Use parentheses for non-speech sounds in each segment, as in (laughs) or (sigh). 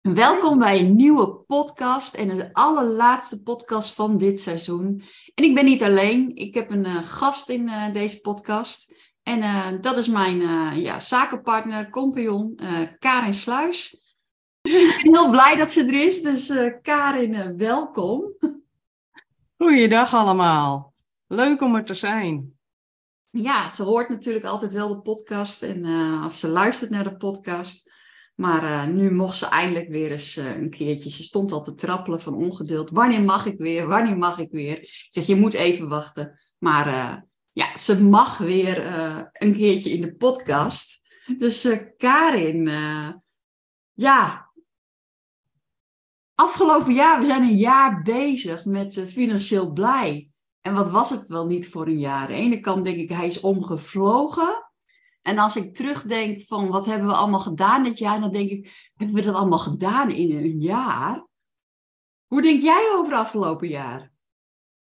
Welkom bij een nieuwe podcast en de allerlaatste podcast van dit seizoen. En ik ben niet alleen, ik heb een uh, gast in uh, deze podcast. En uh, dat is mijn ja, zakenpartner, compagnon, Karin Sluis. (laughs) ik ben heel blij dat ze er is, dus Karin, welkom. Goeiedag allemaal, leuk om er te zijn. Ja, ze hoort natuurlijk altijd wel de podcast en of ze luistert naar de podcast. Maar uh, nu mocht ze eindelijk weer eens uh, een keertje. Ze stond al te trappelen van ongeduld. Wanneer mag ik weer? Wanneer mag ik weer? Ik zeg, je moet even wachten. Maar uh, ja, ze mag weer een keertje in de podcast. Dus Karin, ja. Afgelopen jaar, we zijn een jaar bezig met Financieel Blij. En wat was het wel niet voor een jaar? Aan de ene kant denk ik, hij is omgevlogen. En als ik terugdenk van wat hebben we allemaal gedaan dit jaar, dan denk ik, hebben we dat allemaal gedaan in een jaar? Hoe denk jij over het afgelopen jaar?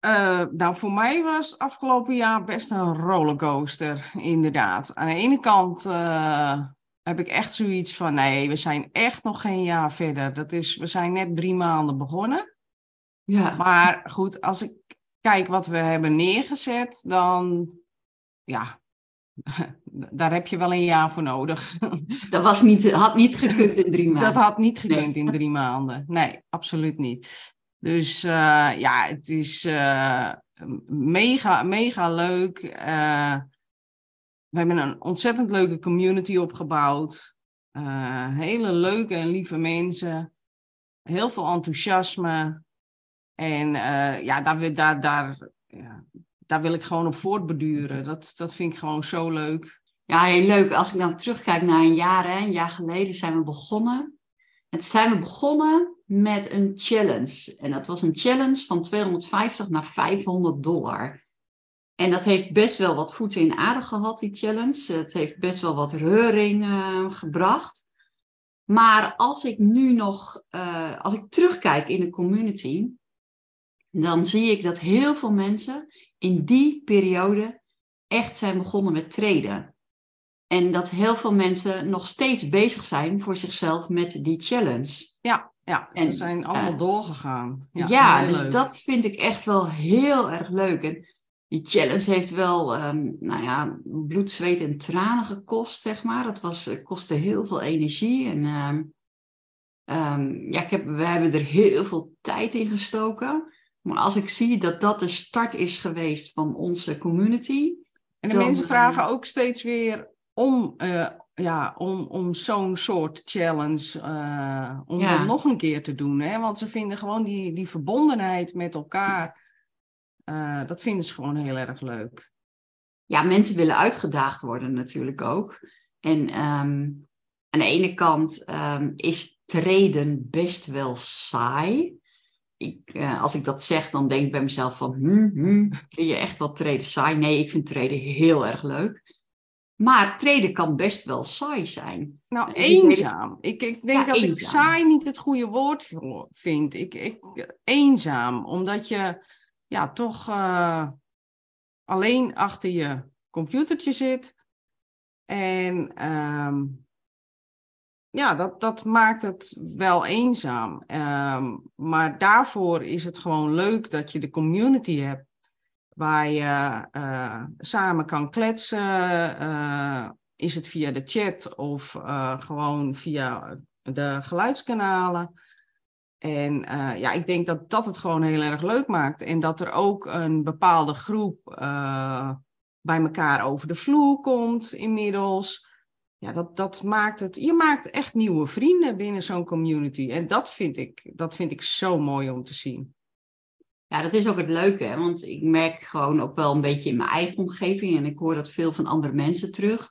Uh, nou, voor mij was afgelopen jaar best een rollercoaster, inderdaad. Aan de ene kant uh, heb ik echt zoiets van, nee, we zijn echt nog geen jaar verder. Dat is, we zijn net drie maanden begonnen. Ja. Maar goed, als ik kijk wat we hebben neergezet, dan ja, daar heb je wel een jaar voor nodig. (laughs) Dat was niet, had niet gekund in drie (laughs) maanden. Dat had niet gekund in drie maanden. Nee, absoluut niet. Dus uh, ja, het is uh, mega, mega leuk. Uh, we hebben een ontzettend leuke community opgebouwd. hele leuke en lieve mensen. Heel veel enthousiasme. En ja, daar, daar, daar, ja, daar wil ik gewoon op voortbeduren. Dat, dat vind ik gewoon zo leuk. Ja, heel leuk. Als ik dan terugkijk naar een jaar, hè, een jaar geleden zijn we begonnen. En zijn we begonnen met een challenge. En dat was een challenge van 250 naar 500 dollar. En dat heeft best wel wat voeten in aarde gehad, die challenge. Het heeft best wel wat reuring uh, gebracht. Maar als ik nu nog, uh, als ik terugkijk in de community, dan zie ik dat heel veel mensen in die periode echt zijn begonnen met traden. En dat heel veel mensen nog steeds bezig zijn voor zichzelf met die challenge. Ja, ja ze zijn allemaal uh, doorgegaan. Ja, ja dus dat vind ik echt wel heel erg leuk. En die challenge heeft wel, um, nou ja, bloed, zweet en tranen gekost, zeg maar. Het was, kostte heel veel energie. En um, um, ja, ik heb, we hebben er heel veel tijd in gestoken. Maar als ik zie dat dat de start is geweest van onze community. En de mensen vragen ook steeds weer om, uh, ja, om, om zo'n soort challenge, uh, om ja. dat nog een keer te doen. Hè? Want ze vinden gewoon die, die verbondenheid met elkaar, uh, dat vinden ze gewoon heel erg leuk. Ja, mensen willen uitgedaagd worden natuurlijk ook. En um, aan de ene kant um, is treden best wel saai ik, uh, als ik dat zeg, dan denk ik bij mezelf van, hmm, hmm, vind je echt wat treden saai? Nee, ik vind treden heel erg leuk. Maar treden kan best wel saai zijn. Nou, eenzaam. Ik, ik denk ja, dat eenzaam. ik saai niet het goede woord vind. Ik, ik, eenzaam, omdat je ja, toch uh, alleen achter je computertje zit. En um, ja, dat, dat maakt het wel eenzaam. Um, maar daarvoor is het gewoon leuk dat je de community hebt waar je uh, samen kan kletsen. Uh, is het via de chat of uh, gewoon via de geluidskanalen. En ja, ik denk dat dat het gewoon heel erg leuk maakt. En dat er ook een bepaalde groep bij elkaar over de vloer komt inmiddels ja, dat, dat maakt het. Je maakt echt nieuwe vrienden binnen zo'n community. En dat vind, ik, dat vind ik zo mooi om te zien. Ja, dat is ook het leuke, hè? want ik merk gewoon ook wel een beetje in mijn eigen omgeving, en ik hoor dat veel van andere mensen terug,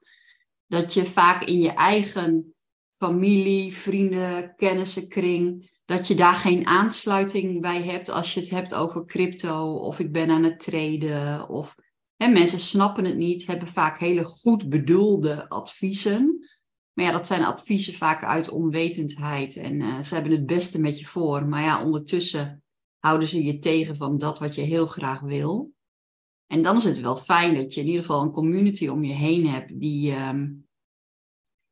dat je vaak in je eigen familie, vrienden, kennissenkring dat je daar geen aansluiting bij hebt als je het hebt over crypto of ik ben aan het traden. Of hè, mensen snappen het niet, hebben vaak hele goed bedoelde adviezen. Maar ja, dat zijn adviezen vaak uit onwetendheid en uh, ze hebben het beste met je voor. Maar ja, ondertussen houden ze je tegen van dat wat je heel graag wil. En dan is het wel fijn dat je in ieder geval een community om je heen hebt die, um,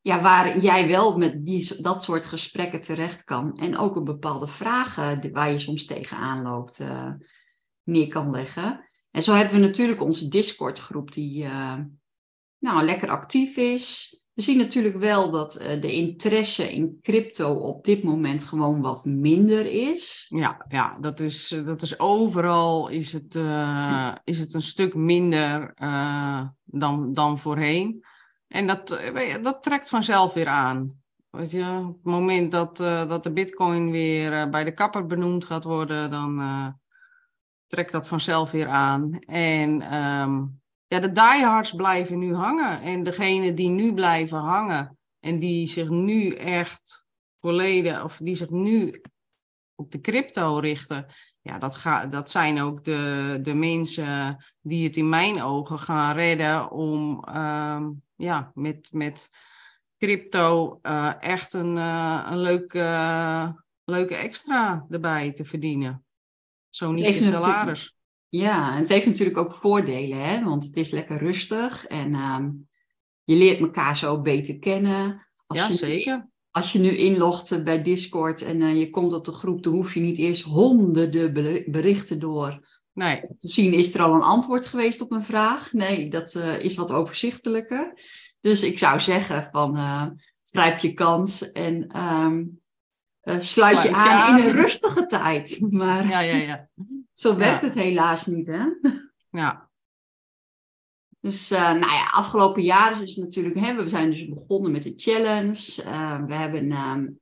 ja, waar jij wel met die, dat soort gesprekken terecht kan. En ook een bepaalde vragen waar je soms tegenaan loopt uh, neer kan leggen. En zo hebben we natuurlijk onze Discord groep die uh, nou, lekker actief is. We zien natuurlijk wel dat uh, de interesse in crypto op dit moment gewoon wat minder is. Ja, ja dat, is, dat is overal is het, uh, is het een stuk minder dan, dan voorheen. En dat, dat trekt vanzelf weer aan. Weet je, op het moment dat, dat de bitcoin weer bij de kapper benoemd gaat worden, dan trekt dat vanzelf weer aan. En um, ja, de diehards blijven nu hangen. En degene die nu blijven hangen en die zich nu echt volledig, of die zich nu op de crypto richten, ja, dat, ga, dat zijn ook de, de mensen die het in mijn ogen gaan redden om uh, ja, met, met crypto uh, echt een, uh, een leuke, leuke extra erbij te verdienen. Zo niet in salaris. Ja, en het heeft natuurlijk ook voordelen, hè? want het is lekker rustig en um, je leert elkaar zo beter kennen. Als ja, je zeker. Als je nu inlogt eh, bij Discord en uh, je komt op de groep, dan hoef je niet eerst honderden berichten door nee. te zien. Is er al een antwoord geweest op een vraag? Nee, dat uh, is wat overzichtelijker. Dus ik zou zeggen van grijp je kans en um, sluit, sluit, je aan, in een rustige tijd. (laughs) Maar... Ja, ja, ja. Zo werkt het helaas niet, hè? (laughs) Ja. Dus uh, nou ja, afgelopen jaar is het natuurlijk, hè, we zijn dus begonnen met de challenge. Uh, we hebben um,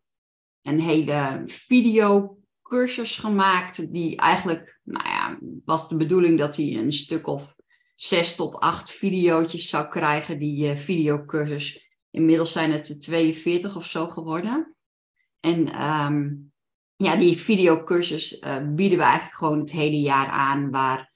een hele videocursus gemaakt, die eigenlijk, nou ja, was de bedoeling dat hij een stuk of zes tot acht video's zou krijgen, die uh, videocursus. Inmiddels zijn het er 42 of zo geworden. En um, ja, die videocursus uh, bieden we eigenlijk gewoon het hele jaar aan. Waar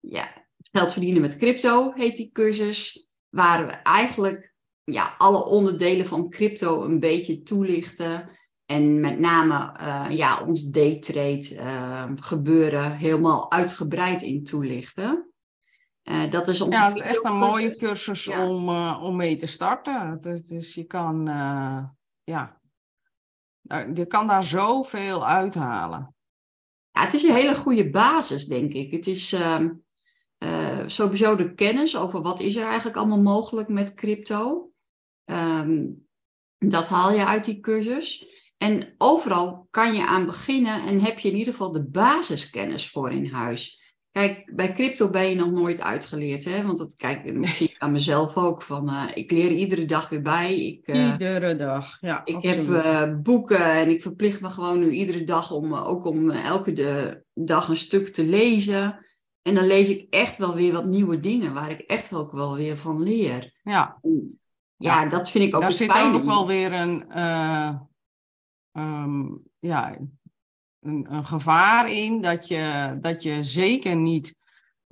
ja, geld verdienen met crypto heet die cursus. Waar we eigenlijk ja, alle onderdelen van crypto een beetje toelichten. En met name uh, ja, ons daytrade uh, gebeuren helemaal uitgebreid in toelichten. Uh, dat is onze ja, het is echt een mooie cursus ja. om, om mee te starten. Dus, dus je kan ja, je kan daar zoveel uithalen. Ja, het is een hele goede basis, denk ik. Het is uh, uh, sowieso de kennis over wat is er eigenlijk allemaal mogelijk met crypto. Um, dat haal je uit die cursus. En overal kan je aan beginnen en heb je in ieder geval de basiskennis voor in huis. Kijk, bij crypto ben je nog nooit uitgeleerd, hè? Want dat, kijk, dat zie ik aan mezelf ook. Van, uh, ik leer iedere dag weer bij. Ik, uh, iedere dag, ja. Ik absoluut. heb uh, boeken en ik verplicht me gewoon nu iedere dag om ook om elke de, dag een stuk te lezen. En dan lees ik echt wel weer wat nieuwe dingen waar ik echt ook wel weer van leer. Ja. Ja, ja, dat vind ik ook Daar zit ook wel weer een, um, ja, een, een, gevaar in dat je, dat je zeker niet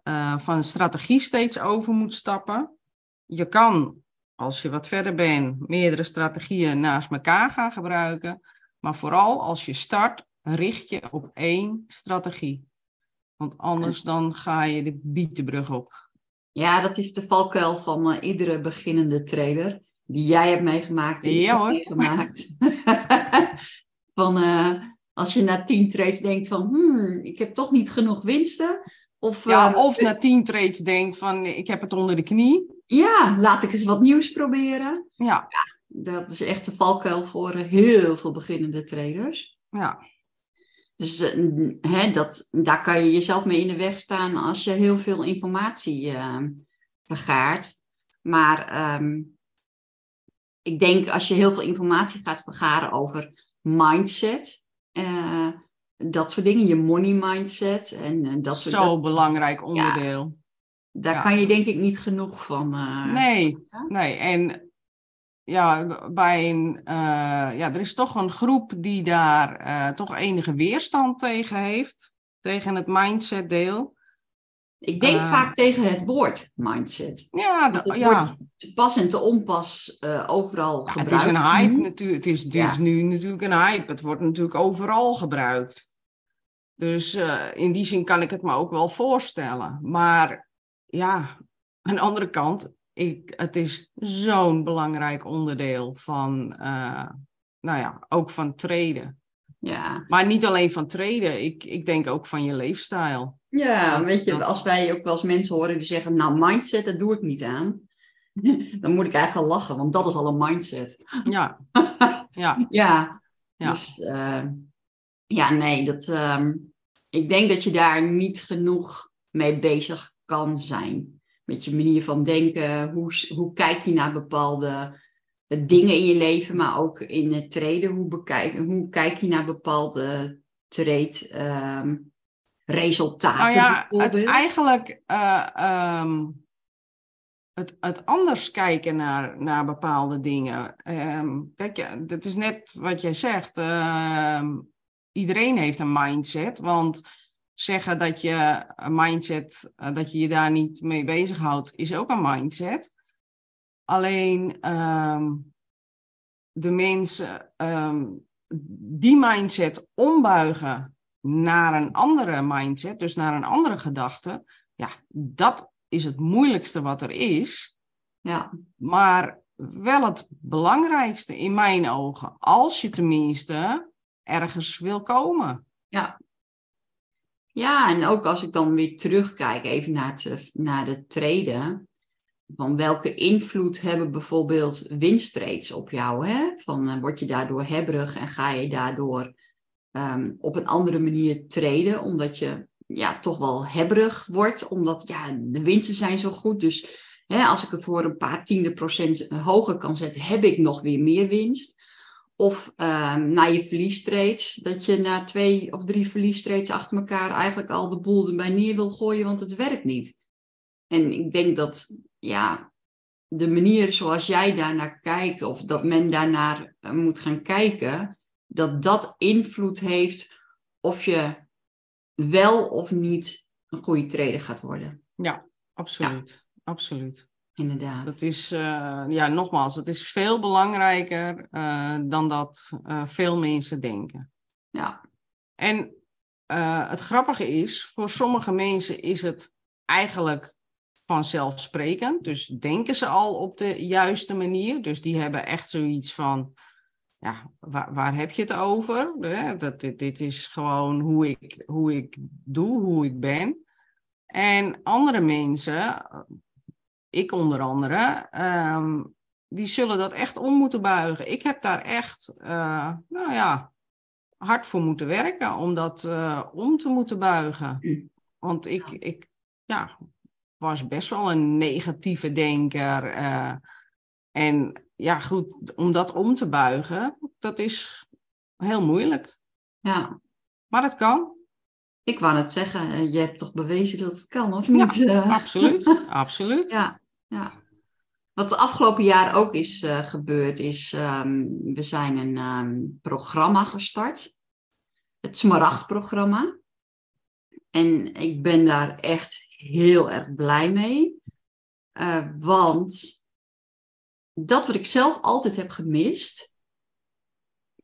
uh, van strategie steeds over moet stappen. Je kan, als je wat verder bent, meerdere strategieën naast elkaar gaan gebruiken. Maar vooral als je start, richt je op één strategie. Want anders dan ga je de bietenbrug op. Ja, dat is de valkuil van uh, iedere beginnende trader. Die jij hebt meegemaakt. Die ja, hoor. meegemaakt. (laughs) van, uh, als je na tien trades denkt van, hmm, ik heb toch niet genoeg winsten. Of, ja, uh, of na tien trades denkt van, ik heb het onder de knie. Ja, laat ik eens wat nieuws proberen. Ja. ja dat is echt de valkuil voor heel veel beginnende traders. Ja. Dus uh, hè, dat, daar kan je jezelf mee in de weg staan als je heel veel informatie uh, vergaart. Maar um, ik denk als je heel veel informatie gaat vergaren over mindset, uh, dat soort dingen, je money mindset. En, uh, dat Zo soort, belangrijk onderdeel. Ja, daar ja. kan je denk ik niet genoeg van. Uh, nee, nee, en ja, bij een, ja, er is toch een groep die daar toch enige weerstand tegen heeft, tegen het mindset deel. Ik denk vaak tegen het woord mindset. Ja, het ja. wordt te pas en te onpas overal gebruikt. Het is een hype natuurlijk. Het is, het is nu natuurlijk een hype. Het wordt natuurlijk overal gebruikt. Dus uh, in die zin kan ik het me ook wel voorstellen. Maar ja, aan de andere kant, ik, het is zo'n belangrijk onderdeel van, uh, nou ja, ook van treden. Ja. Maar niet alleen van treden, ik, ik denk ook van je leefstijl. Ja, weet je, als wij ook wel eens mensen horen die zeggen, nou, mindset, dat doe ik niet aan. (laughs) Dan moet ik eigenlijk al lachen, want dat is al een mindset. Ja. (laughs) ja. ja. ja. Dus, uh, ja, nee, dat, um, ik denk dat je daar niet genoeg mee bezig kan zijn. Met je manier van denken, hoe, hoe kijk je naar bepaalde eh, dingen in je leven, maar ook in het treden. Hoe, bekijk, hoe kijk je naar bepaalde trade um, resultaten? Nou ja, het eigenlijk uh, um, het, het anders kijken naar, naar bepaalde dingen. Um, kijk, ja, dat is net wat jij zegt. iedereen heeft een mindset, want zeggen dat je een mindset, uh, dat je je daar niet mee bezighoudt, is ook een mindset. Alleen um, de mensen um, die mindset ombuigen naar een andere mindset, dus naar een andere gedachte, ja, dat is het moeilijkste wat er is. Ja. Maar wel het belangrijkste in mijn ogen, als je tenminste ergens wil komen. Ja, ja, en ook als ik dan weer terugkijk, even naar, het, naar de treden. Van welke invloed hebben bijvoorbeeld winsttrades op jou? Hè? Van, uh, word je daardoor hebberig en ga je daardoor um, op een andere manier treden, omdat je ja, toch wel hebberig wordt, omdat ja, de winsten zijn zo goed. Dus hè, als ik het voor een paar tiende procent hoger kan zetten, heb ik nog weer meer winst. Of uh, na je verliestrades, dat je na twee of drie verliestrades achter elkaar eigenlijk al de boel erbij neer wil gooien, want het werkt niet. En ik denk dat ja, de manier zoals jij daarnaar kijkt, of dat men daarnaar uh, moet gaan kijken, dat dat invloed heeft of je wel of niet een goede trader gaat worden. Ja, absoluut. Absoluut. Inderdaad. Dat is, uh, ja, nogmaals, het is veel belangrijker uh, dan dat uh, veel mensen denken. Ja. En het grappige is, voor sommige mensen is het eigenlijk vanzelfsprekend. Dus denken ze al op de juiste manier. Dus die hebben echt zoiets van, ja, waar, waar heb je het over? Dat, dit, dit is gewoon hoe ik, hoe ik doe, hoe ik ben. En andere mensen, ik onder andere, um, die zullen dat echt om moeten buigen. Ik heb daar echt, uh, nou ja, hard voor moeten werken om dat uh, om te moeten buigen. Want ik, ik ja, was best wel een negatieve denker. Uh, en ja, goed, om dat om te buigen, dat is heel moeilijk. Ja. Maar het kan. Ik wou het zeggen, je hebt toch bewezen dat het kan, of niet? Ja, (laughs) absoluut, (laughs) absoluut. Ja, ja. Wat de afgelopen jaar ook is uh, gebeurd, is um, we zijn een um, programma gestart. Het Smaragd-programma. En ik ben daar echt heel erg blij mee. Uh, want dat wat ik zelf altijd heb gemist,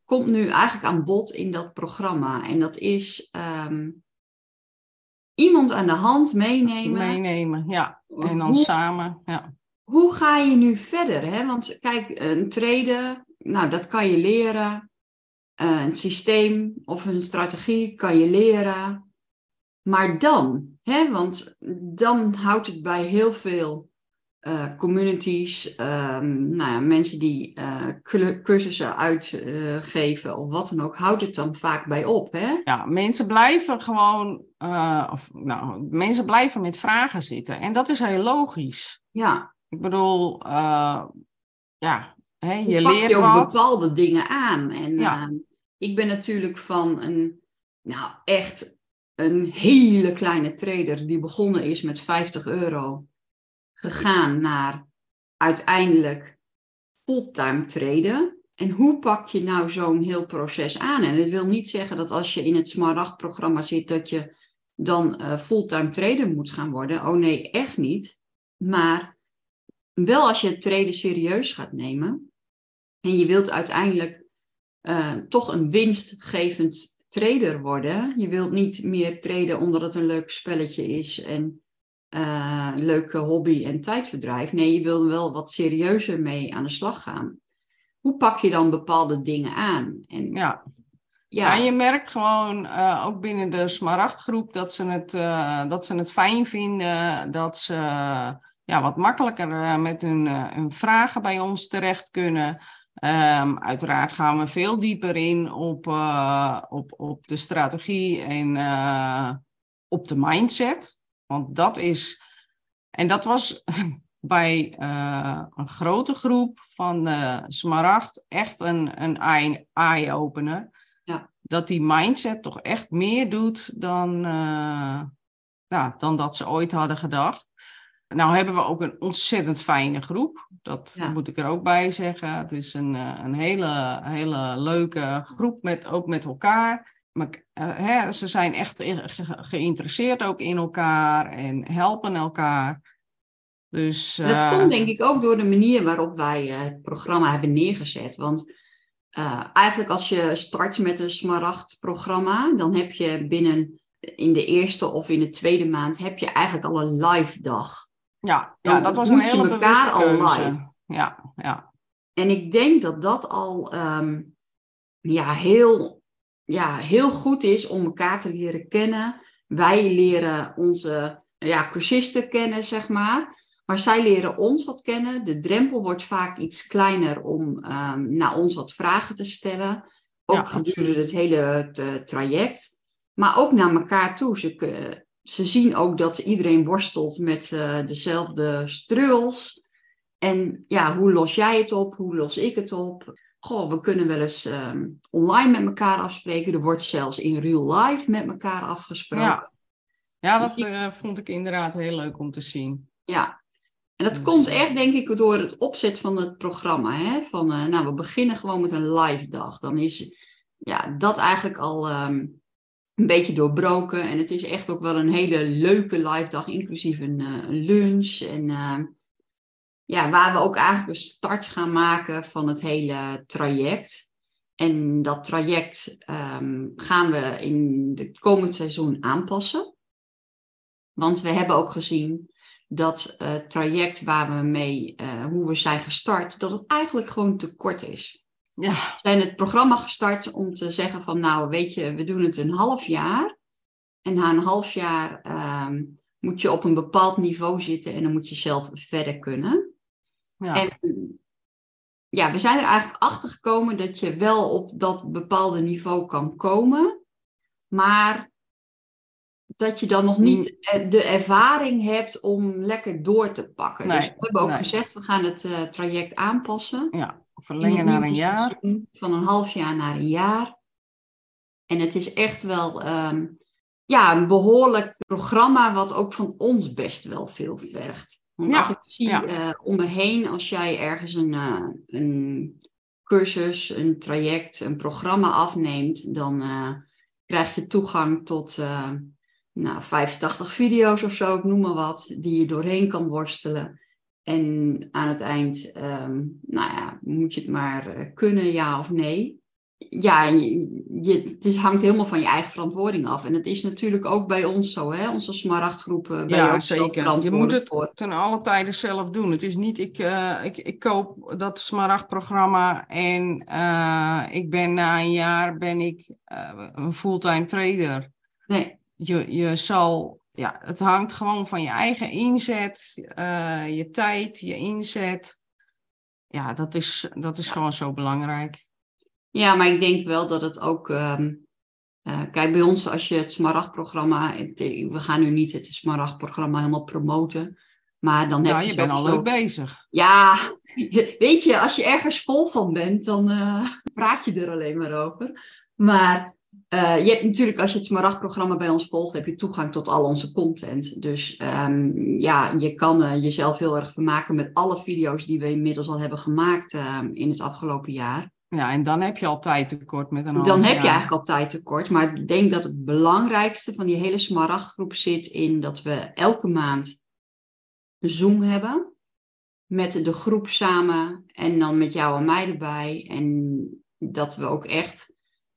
komt nu eigenlijk aan bod in dat programma. En dat is um, iemand aan de hand meenemen. Meenemen, ja. En dan samen, ja. Hoe ga je nu verder? Hè? Want kijk, een treden, nou dat kan je leren. Uh, een systeem of een strategie kan je leren. Maar dan, hè? want dan houdt het bij heel veel uh, communities, um, nou ja, mensen die uh, cursussen uitgeven uh, of wat dan ook, houdt het dan vaak bij op. Hè? Ja, mensen blijven gewoon, of, nou, mensen blijven met vragen zitten. En dat is heel logisch. Ja. Ik bedoel, ja, hè, je, je leert je ook wat. bepaalde dingen aan. En Ja. ehm, ik ben natuurlijk van een, nou echt een hele kleine trader die begonnen is met 50 euro gegaan naar uiteindelijk fulltime traden. En hoe pak je nou zo'n heel proces aan? En dat wil niet zeggen dat als je in het Smaragd-programma zit, dat je dan uh, fulltime trader moet gaan worden. Oh nee, echt niet. Maar wel als je het traden serieus gaat nemen en je wilt uiteindelijk uh, toch een winstgevend trader worden. Je wilt niet meer traden omdat het een leuk spelletje is en uh, leuke hobby en tijdverdrijf. Nee, je wil wel wat serieuzer mee aan de slag gaan. Hoe pak je dan bepaalde dingen aan? En, ja. Ja. en je merkt gewoon uh, ook binnen de Smaragdgroep dat ze het, uh, dat ze het fijn vinden, dat ze ja, wat makkelijker met hun, hun vragen bij ons terecht kunnen. Um, uiteraard gaan we veel dieper in op, uh, op, op de strategie en uh, op de mindset. Want dat is. En dat was (laughs) bij uh, een grote groep van Smaragd echt een, een eye-opener. Ja. Dat die mindset toch echt meer doet dan, nou, dan dat ze ooit hadden gedacht. Nou hebben we ook een ontzettend fijne groep. Dat moet ik er ook bij zeggen. Het is een, eh, een hele, hele leuke groep, met, ook met elkaar. Hè, ze zijn echt geïnteresseerd ook in elkaar en helpen elkaar. Dus, uh... Dat komt denk ik ook door de manier waarop wij het programma hebben neergezet. Want eigenlijk als je start met een Smaragd-programma, dan heb je binnen in de eerste of in de tweede maand heb je eigenlijk al een live dag. Ja, ja dat was een hele bewuste keuze. Ja, ja. En ik denk dat dat al um, ja, heel, ja, heel goed is om elkaar te leren kennen. Wij leren onze ja, cursisten kennen, zeg maar. Maar zij leren ons wat kennen. De drempel wordt vaak iets kleiner om um, naar ons wat vragen te stellen. Ook gedurende het hele traject. Maar ook naar elkaar toe. Ze, ze zien ook dat iedereen worstelt met uh, dezelfde struggles. En ja, hoe los jij het op? Hoe los ik het op? Goh, we kunnen wel eens um, online met elkaar afspreken. Er wordt zelfs in real life met elkaar afgesproken. Ja, ja dat uh, vond ik inderdaad heel leuk om te zien. Ja, en dat dus, komt eh, echt, denk ik, door het opzet van het programma. Hè? Van, uh, nou, we beginnen gewoon met een live dag. Dan is ja, dat eigenlijk al um, een beetje doorbroken. En het is echt ook wel een hele leuke live dag, inclusief een, uh, lunch. En uh, ja, waar we ook eigenlijk een start gaan maken van het hele traject. En dat traject um, gaan we in het komend seizoen aanpassen. Want we hebben ook gezien dat het traject waar we mee, uh, hoe we zijn gestart, dat het eigenlijk gewoon te kort is. Ja. We zijn het programma gestart om te zeggen van nou weet je, we doen het een half jaar. En na een half jaar um, moet je op een bepaald niveau zitten en dan moet je zelf verder kunnen. Ja. En ja, we zijn er eigenlijk achter gekomen dat je wel op dat bepaalde niveau kan komen, maar dat je dan nog niet mm. de ervaring hebt om lekker door te pakken. dus we hebben ook gezegd, we gaan het uh, traject aanpassen. Ja. Verlengen naar een jaar. Van een half jaar naar een jaar. En het is echt wel um, ja, een behoorlijk programma wat ook van ons best wel veel vergt. Want als ik zie uh, om me heen, als jij ergens een, uh, een cursus, een traject, een programma afneemt, dan uh, krijg je toegang tot nou, 85 video's of zo, ik noem maar wat, die je doorheen kan worstelen. En aan het eind, um, nou ja, moet je het maar eh, kunnen, ja of nee. Ja, je, het is, hangt helemaal van je eigen verantwoording af. En het is natuurlijk ook bij ons zo, hè? onze smaragdgroepen. Ja, zeker. Je moet het voor. ten alle tijden zelf doen. Het is niet, ik, uh, ik, ik koop dat smaragdprogramma en uh, ik ben na een jaar ben ik uh, een fulltime trader. Nee. Je, je zal ja, het hangt gewoon van je eigen inzet, uh, je tijd, je inzet. Ja, dat is, dat is gewoon zo belangrijk. Ja, maar ik denk wel dat het ook. Um, uh, kijk, bij ons, als je het Smaragd-programma. We gaan nu niet het Smaragd-programma helemaal promoten. Maar dan heb ja, je, je bent al leuk bezig. Ja, (laughs) weet je, als je ergens vol van bent, dan uh, praat je er alleen maar over. Maar Uh, je hebt natuurlijk, als je het Smaragd-programma bij ons volgt, heb je toegang tot al onze content. Dus um, ja, je kan uh, jezelf heel erg vermaken met alle video's die we inmiddels al hebben gemaakt uh, in het afgelopen jaar. Ja, en dan heb je al tijd tekort met een Dan heb je eigenlijk al tijd tekort. Maar ik denk dat het belangrijkste van die hele Smaragd-groep zit in dat we elke maand een Zoom hebben. Met de groep samen en dan met jou en mij erbij. En dat we ook echt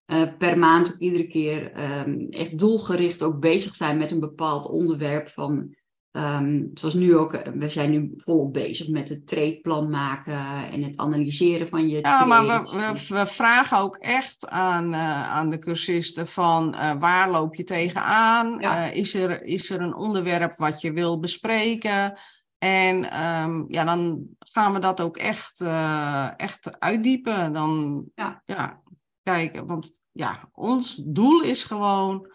uh, per maand iedere keer um, echt doelgericht ook bezig zijn met een bepaald onderwerp van um, zoals nu ook, eh, we zijn nu volop bezig met het treedplan maken en het analyseren van je Ja, maar we, we, vragen ook echt aan, uh, aan de cursisten van uh, waar loop je tegenaan? Ja. is, er, is er een onderwerp wat je wil bespreken? En um, ja, dan gaan we dat ook echt, echt uitdiepen. Dan ja. ja, kijken, want ja, ons doel is gewoon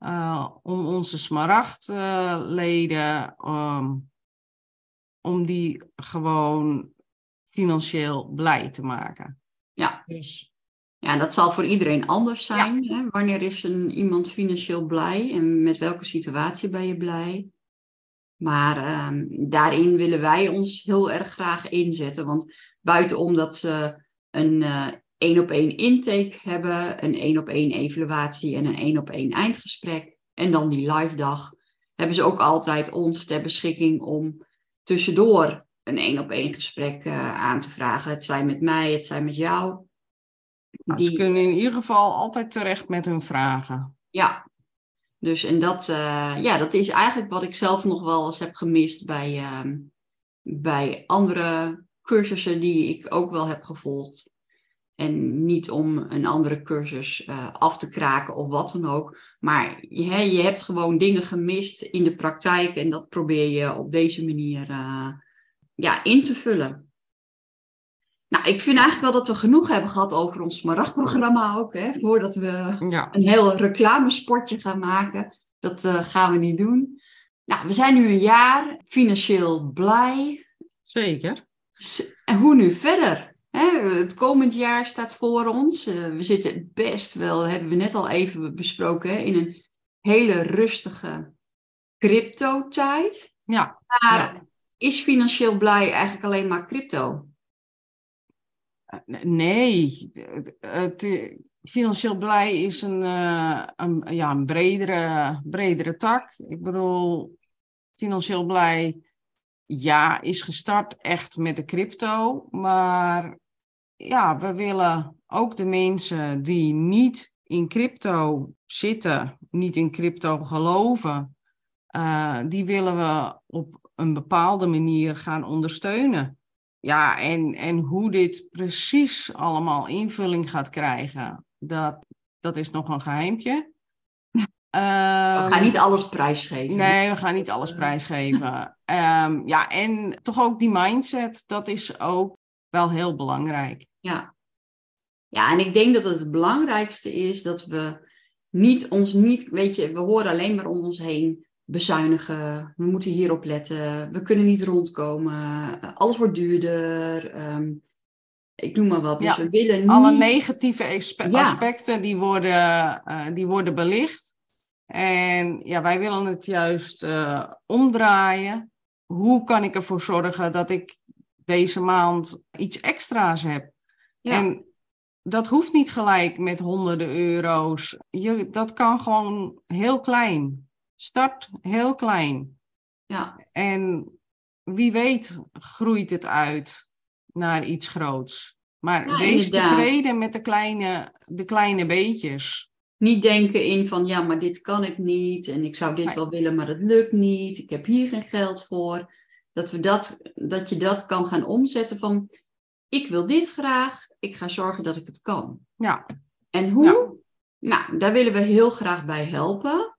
uh, om onze smaragdleden, um, om die gewoon financieel blij te maken. Ja. Dus. Ja, dat zal voor iedereen anders zijn. Ja. Hè? Wanneer is een, iemand financieel blij en met welke situatie ben je blij? Maar um, daarin willen wij ons heel erg graag inzetten. Want buitenom dat ze een uh, één op één intake hebben, een één op één evaluatie en een één op één eindgesprek. En dan die live dag hebben ze ook altijd ons ter beschikking om tussendoor een één op één gesprek uh, aan te vragen. Het zijn met mij, het zijn met jou. Nou, die... Ze kunnen in ieder geval altijd terecht met hun vragen. Ja, dus en dat, uh, ja, dat is eigenlijk wat ik zelf nog wel eens heb gemist bij, uh, bij andere cursussen die ik ook wel heb gevolgd. En niet om een andere cursus uh, af te kraken of wat dan ook. Maar je, je hebt gewoon dingen gemist in de praktijk. En dat probeer je op deze manier uh, ja, in te vullen. Nou, ik vind eigenlijk wel dat we genoeg hebben gehad over ons Smaragd-programma ook. Hè, voordat we ja. een heel reclamespotje gaan maken. Dat uh, gaan we niet doen. Nou, we zijn nu een jaar financieel blij. Zeker. En hoe nu verder? Het komend jaar staat voor ons. Eh, we zitten best wel, hebben we net al even besproken, in een hele rustige crypto-tijd. Ja. Maar is financieel blij eigenlijk alleen maar crypto? Eh, nee, het, financieel blij is een, een, ja, een bredere, bredere tak. Ik bedoel, financieel blij ja, is gestart echt met de crypto. Maar ja, we willen ook de mensen die niet in crypto zitten, niet in crypto geloven, uh, die willen we op een bepaalde manier gaan ondersteunen. Ja, en, en hoe dit precies allemaal invulling gaat krijgen, dat, dat is nog een geheimpje. we gaan ehm, niet alles prijsgeven. Nee, we gaan niet alles prijsgeven. um, ja, en toch ook die mindset, dat is ook wel heel belangrijk. Ja. Ja, en ik denk dat het het belangrijkste is dat we niet ons niet, weet je, we horen alleen maar om ons heen bezuinigen. We moeten hierop letten. We kunnen niet rondkomen. Alles wordt duurder. Ehm, ik noem maar wat. Dus we willen niet... Alle negatieve aspecten die, worden, uh, die worden belicht. En ja, wij willen het juist uh, omdraaien. Hoe kan ik ervoor zorgen dat ik deze maand iets extra's heb? En dat hoeft niet gelijk met honderden euro's. Je, dat kan gewoon heel klein. Start heel klein. Ja. En wie weet groeit het uit naar iets groots. Maar wees tevreden met de kleine, de kleine beetjes. Niet denken in van ja, maar dit kan ik niet en ik zou dit wel willen, maar het lukt niet. Ik heb hier geen geld voor. Dat, we dat, dat je dat kan gaan omzetten van ik wil dit graag, ik ga zorgen dat ik het kan. Ja. En hoe? Nou, daar willen we heel graag bij helpen.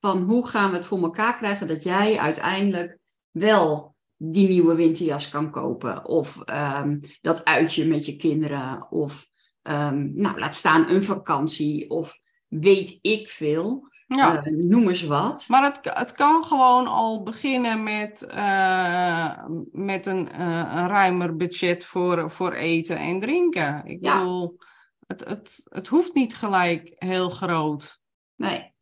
Van hoe gaan we het voor elkaar krijgen dat jij uiteindelijk wel die nieuwe winterjas kan kopen. Of um, dat uitje met je kinderen. Of um, nou, laat staan een vakantie. Of weet ik veel. Ja. Uh, noem eens wat. Maar het, het kan gewoon al beginnen met, uh, met een, uh, een ruimer budget voor, voor eten en drinken. Ik bedoel, Het, het, het hoeft niet gelijk heel groot. Nee.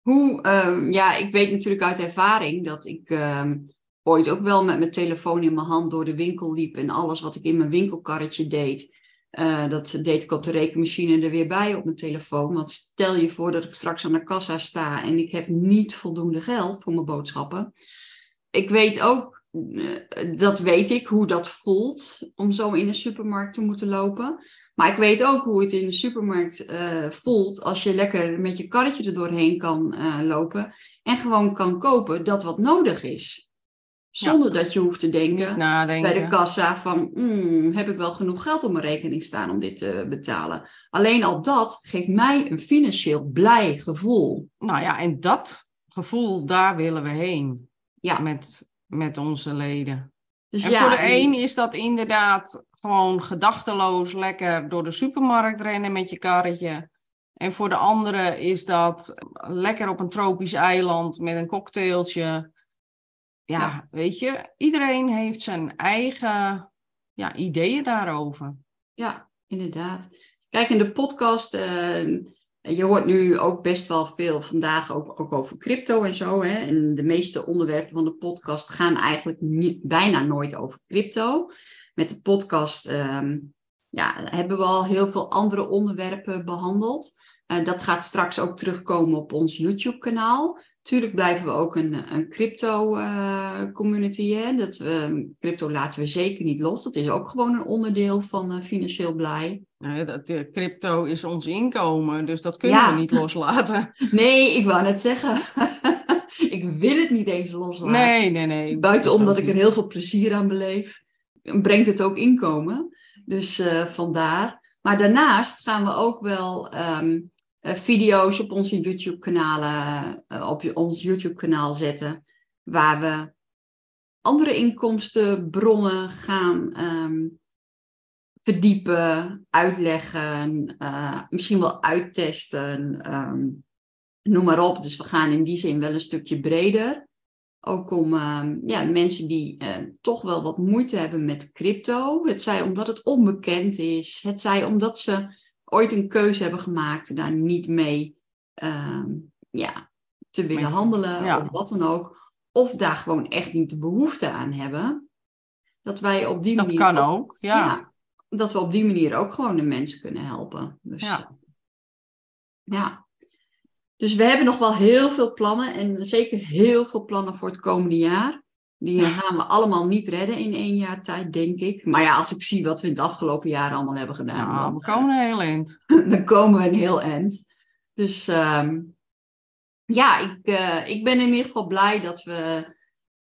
Hoe, ehm, ja, ik weet natuurlijk uit ervaring dat ik ehm, ooit ook wel met mijn telefoon in mijn hand door de winkel liep en alles wat ik in mijn winkelkarretje deed, uh, dat deed ik op de rekenmachine er weer bij op mijn telefoon. Want stel je voor dat ik straks aan de kassa sta en ik heb niet voldoende geld voor mijn boodschappen. Ik weet ook, uh, dat weet ik, hoe dat voelt om zo in de supermarkt te moeten lopen. Maar ik weet ook hoe het in de supermarkt uh, voelt als je lekker met je karretje er doorheen kan lopen en gewoon kan kopen dat wat nodig is. Zonder dat je hoeft te denken bij de kassa van, mm, heb ik wel genoeg geld op mijn rekening staan om dit te betalen? Alleen al dat geeft mij een financieel blij gevoel. Nou ja, en dat gevoel, daar willen we heen. Ja. Met, met onze leden. Dus en ja, voor de een is dat inderdaad gewoon gedachteloos lekker door de supermarkt rennen met je karretje. En voor de andere is dat lekker op een tropisch eiland met een cocktailtje ja, weet je, iedereen heeft zijn eigen ja, ideeën daarover. Ja, inderdaad. Kijk, in de podcast, uh, je hoort nu ook best wel veel vandaag ook, ook over crypto en zo. Hè? En de meeste onderwerpen van de podcast gaan eigenlijk niet, bijna nooit over crypto. Met de podcast uh, ja, hebben we al heel veel andere onderwerpen behandeld. Uh, dat gaat straks ook terugkomen op ons YouTube-kanaal. Tuurlijk blijven we ook een, een crypto-community. Uh, dat we, crypto laten we zeker niet los. Dat is ook gewoon een onderdeel van uh, Financieel Blij. Nee, dat, uh, crypto is ons inkomen, dus dat kunnen we niet loslaten. (laughs) Nee, ik wou net zeggen. (laughs) ik wil het niet eens loslaten. Nee, nee, nee. Buiten omdat ik er heel veel plezier aan beleef, brengt het ook inkomen. Dus eh, vandaar. Maar daarnaast gaan we ook wel um, uh, video's op onze YouTube-kanalen, uh, op ons YouTube-kanaal zetten, waar we andere inkomstenbronnen gaan um, verdiepen, uitleggen, uh, misschien wel uittesten, um, noem maar op. Dus we gaan in die zin wel een stukje breder. Ook om ja, mensen die toch wel wat moeite hebben met crypto. Het zij omdat het onbekend is. Het zij omdat ze ooit een keuze hebben gemaakt daar niet mee ehm, ja, te willen handelen of wat dan ook. Of daar gewoon echt niet de behoefte aan hebben. Dat wij op die manier. Dat kan ook, ja. Dat we op die manier ook gewoon de mensen kunnen helpen. Dus, ja. ja. Dus we hebben nog wel heel veel plannen en zeker heel veel plannen voor het komende jaar. Die gaan we allemaal niet redden in één jaar tijd, denk ik. Maar ja, als ik zie wat we in het afgelopen jaar allemaal hebben gedaan. Nou, dan, we komen een heel eind. (laughs) dan komen we een heel eind. Dus um, ja, ik, uh, ik ben in ieder geval blij dat we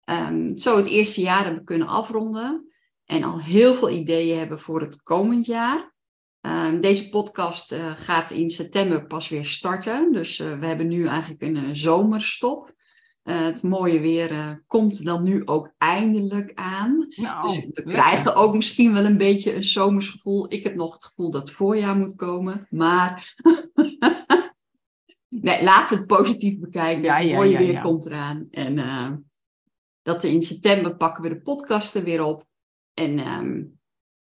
um, zo het eerste jaar hebben kunnen afronden. En al heel veel ideeën hebben voor het komend jaar. Um, deze podcast uh, gaat in september pas weer starten. Dus uh, we hebben nu eigenlijk een zomerstop. Uh, het mooie weer uh, komt dan nu ook eindelijk aan. Nou, dus we krijgen ook misschien wel een beetje een zomersgevoel. Ik heb nog het gevoel dat het voorjaar moet komen. Maar (laughs) nee, laten we het positief bekijken. Ja, het mooie ja, weer komt eraan. En uh, dat in september pakken we de podcasten weer op. En um,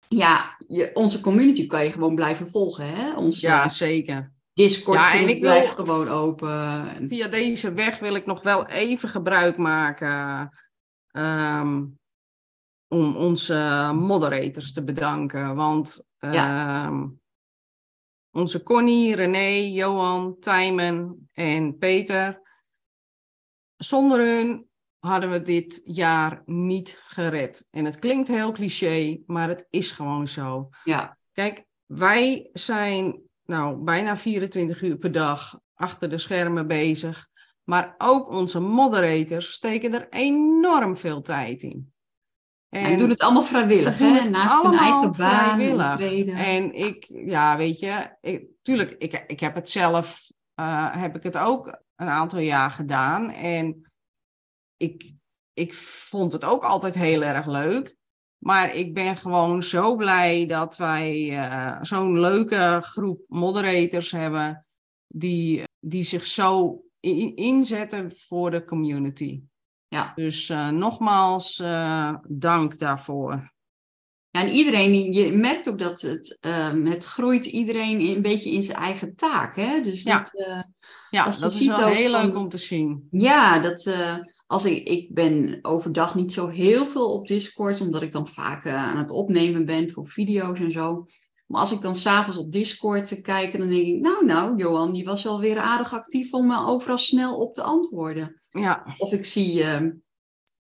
ja, je, onze community kan je gewoon blijven volgen. Hè? Onze, ja, zeker. Discord ja, en ik blijf gewoon open. Via deze weg wil ik nog wel even gebruik maken um, om onze moderators te bedanken. Want um, onze Connie, René, Johan, Tijmen en Peter, zonder hun hadden we dit jaar niet gered. En het klinkt heel cliché, maar het is gewoon zo. Ja. Kijk, wij zijn nou, bijna 24 uur per dag achter de schermen bezig. Maar ook onze moderators steken er enorm veel tijd in. En doen het allemaal vrijwillig, hè? Naast hun eigen baan. En ik, ja, weet je, ik, tuurlijk, ik, ik heb het zelf, uh, heb ik het ook een aantal jaar gedaan. En ik, ik vond het ook altijd heel erg leuk. Maar ik ben gewoon zo blij dat wij uh, zo'n leuke groep moderators hebben die, die zich zo in, inzetten voor de community. Ja. Dus uh, nogmaals, uh, dank daarvoor. Ja, en iedereen, je merkt ook dat het, um, het groeit iedereen een beetje in zijn eigen taak. Hè? Dus ja, dat, uh, ja, dat is wel heel leuk om te zien. Ja, dat, uh, als ik, ik ben overdag niet zo heel veel op Discord, omdat ik dan vaak uh, aan het opnemen ben voor video's en zo. Maar als ik dan s'avonds op Discord te kijken, dan denk ik, nou, nou, Johan, die was wel weer aardig actief om me overal snel op te antwoorden. Ja. Of ik zie uh,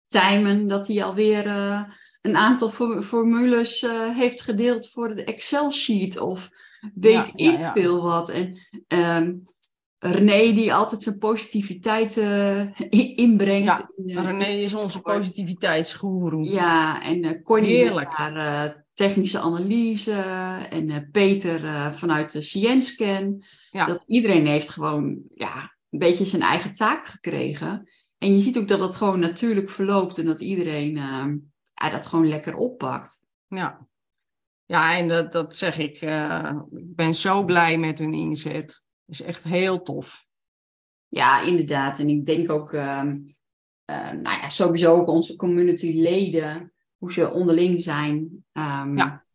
Tijmen dat hij alweer uh, een aantal formules uh, heeft gedeeld voor de Excel-sheet. Of weet ja, ik ja, veel wat. En um, René die altijd zijn positiviteit inbrengt. Ja, René is onze positiviteitsgoeroe. Ja, en Connie Heerlijk. haar technische analyse en uh, Peter uh, vanuit de Scienscan. Ja. Dat iedereen heeft gewoon ja, een beetje zijn eigen taak gekregen. En je ziet ook dat het gewoon natuurlijk verloopt en dat iedereen uh, ja, dat gewoon lekker oppakt. Ja, ja en dat, dat zeg ik. ik ben zo blij met hun inzet. Is echt heel tof. Ja, inderdaad. En ik denk ook, ehm, nou ja, sowieso ook onze community-leden hoe ze onderling zijn. Um, ja.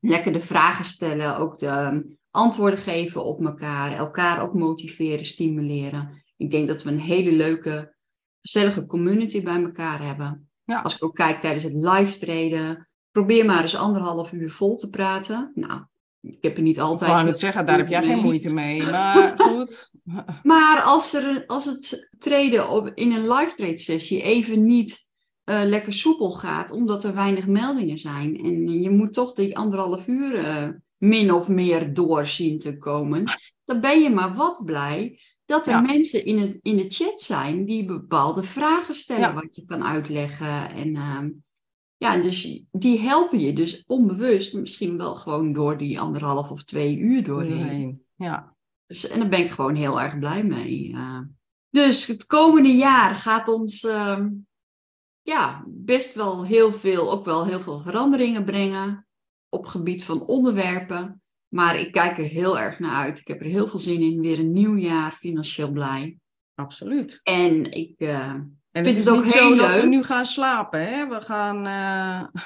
Lekker de vragen stellen, ook de ehm, antwoorden geven op elkaar, elkaar ook motiveren, stimuleren. Ik denk dat we een hele leuke, gezellige community bij elkaar hebben. Ja. Als ik ook kijk tijdens het live treden, probeer maar eens anderhalf uur vol te praten. Nou, ik heb er niet altijd. Ik wou het zeggen, daar heb jij geen moeite mee. Maar (laughs) goed. Maar als, er, als het treden op, in een live trade sessie even niet uh, lekker soepel gaat, omdat er weinig meldingen zijn. En je moet toch die anderhalf uur uh, min of meer doorzien te komen. Dan ben je maar wat blij dat er ja. mensen in, het, in de chat zijn die bepaalde vragen stellen, ja. wat je kan uitleggen. En uh, ja, dus die helpen je dus onbewust, misschien wel gewoon door die anderhalf of twee uur doorheen. Ja. Dus, en daar ben ik gewoon heel erg blij mee. dus het komende jaar gaat ons ehm, ja, best wel heel veel, ook wel heel veel veranderingen brengen op gebied van onderwerpen. Maar ik kijk er heel erg naar uit. Ik heb er heel veel zin in. Weer een nieuw jaar, financieel blij. Absoluut. En ik uh, en vind het, het, ook niet heel zo leuk. dat we nu gaan slapen. Hè? We, gaan, uh,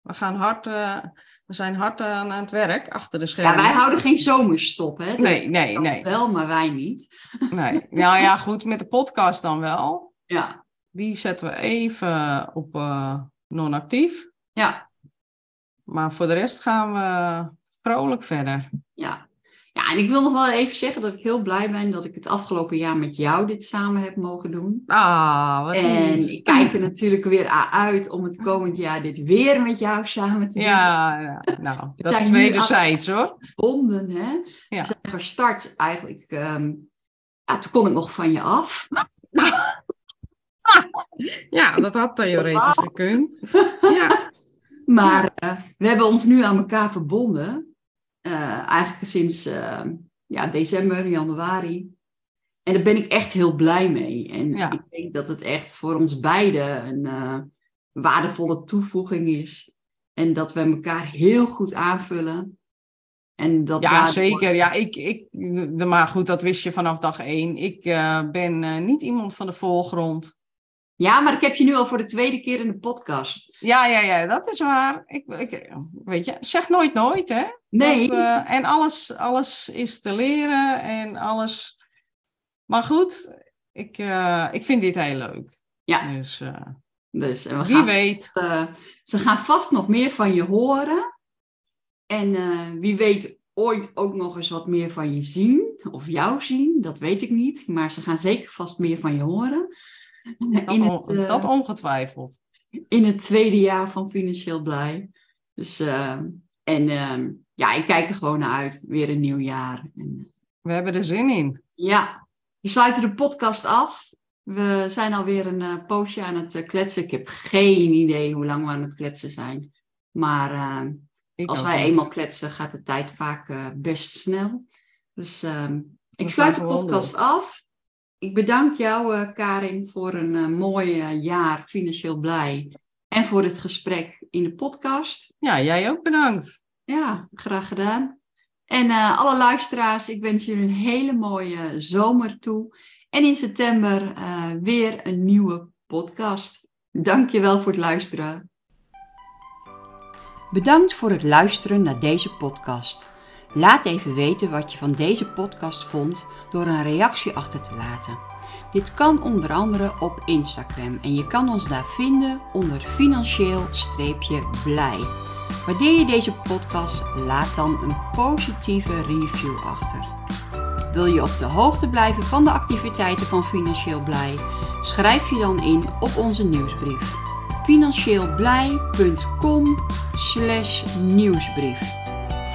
we, gaan hard, uh, we zijn hard aan het werk achter de schermen. Ja, wij houden geen zomerstop. Hè? Nee, nee, nee. wel, maar wij niet. Nee. Nou ja, goed, met de podcast dan wel. Ja. Die zetten we even op uh, non-actief. Ja. Maar voor de rest gaan we vrolijk verder. Ja. Ja, en ik wil nog wel even zeggen dat ik heel blij ben dat ik het afgelopen jaar met jou dit samen heb mogen doen. Ah, wat En lief. ik kijk er natuurlijk weer uit om het komend jaar dit weer met jou samen te doen. Ja, ja. nou, (laughs) dat zijn is wederzijds hoor. Bonden, hè? Ja. We zijn gestart eigenlijk, um, ja, toen kon ik nog van je af. (laughs) Ja, dat had theoretisch gekund. (laughs) Ja. Maar uh, we hebben ons nu aan elkaar verbonden. Uh, eigenlijk sinds uh, ja, december, januari. En daar ben ik echt heel blij mee. En Ja. ik denk dat het echt voor ons beiden een waardevolle toevoeging is. En dat we elkaar heel goed aanvullen. En dat Ja, daardoor- zeker. Ja, ik, ik, maar goed, dat wist je vanaf dag één. Ik eh, ben eh, niet iemand van de voorgrond. Ja, maar ik heb je nu al voor de tweede keer in de podcast. Ja, ja, ja, dat is waar. Ik, ik, weet je, zeg nooit nooit, hè? Nee. Dat, eh, en alles, alles is te leren en alles. Maar goed, ik, eh, ik vind dit heel leuk. Ja. Dus eh, Dus en we wie gaan, weet. ze gaan vast nog meer van je horen. En wie weet ooit ook nog eens wat meer van je zien. Of jou zien, dat weet ik niet. Maar ze gaan zeker vast meer van je horen. (laughs) Dat, In het, eh, dat ongetwijfeld. in het tweede jaar van Financieel Blij. Dus, eh, en eh, ja, ik kijk er gewoon naar uit. Weer een nieuw jaar. En, We hebben er zin in. ja, we sluiten de podcast af. We zijn alweer een eh, poosje aan het eh, kletsen. Ik heb geen idee hoe lang we aan het kletsen zijn. Maar eh, Ik als wij eenmaal kletsen, gaat de tijd vaak eh, best snel. Dus ehm, ik sluit de podcast af. Ik bedank jou, eh, Karin, voor een eh, mooi eh, jaar financieel blij. En voor het gesprek in de podcast. Ja, jij ook bedankt. Ja, graag gedaan. En eh, alle luisteraars, ik wens jullie een hele mooie zomer toe. En in september eh, weer een nieuwe podcast. Dankjewel voor het luisteren. Bedankt voor het luisteren naar deze podcast. Laat even weten wat je van deze podcast vond door een reactie achter te laten. Dit kan onder andere op Instagram en je kan ons daar vinden onder financieel-blij. Waardeer je deze podcast, laat dan een positieve review achter. Wil je op de hoogte blijven van de activiteiten van Financieel Blij? Schrijf je dan in op onze nieuwsbrief. financieelblij.com nieuwsbrief.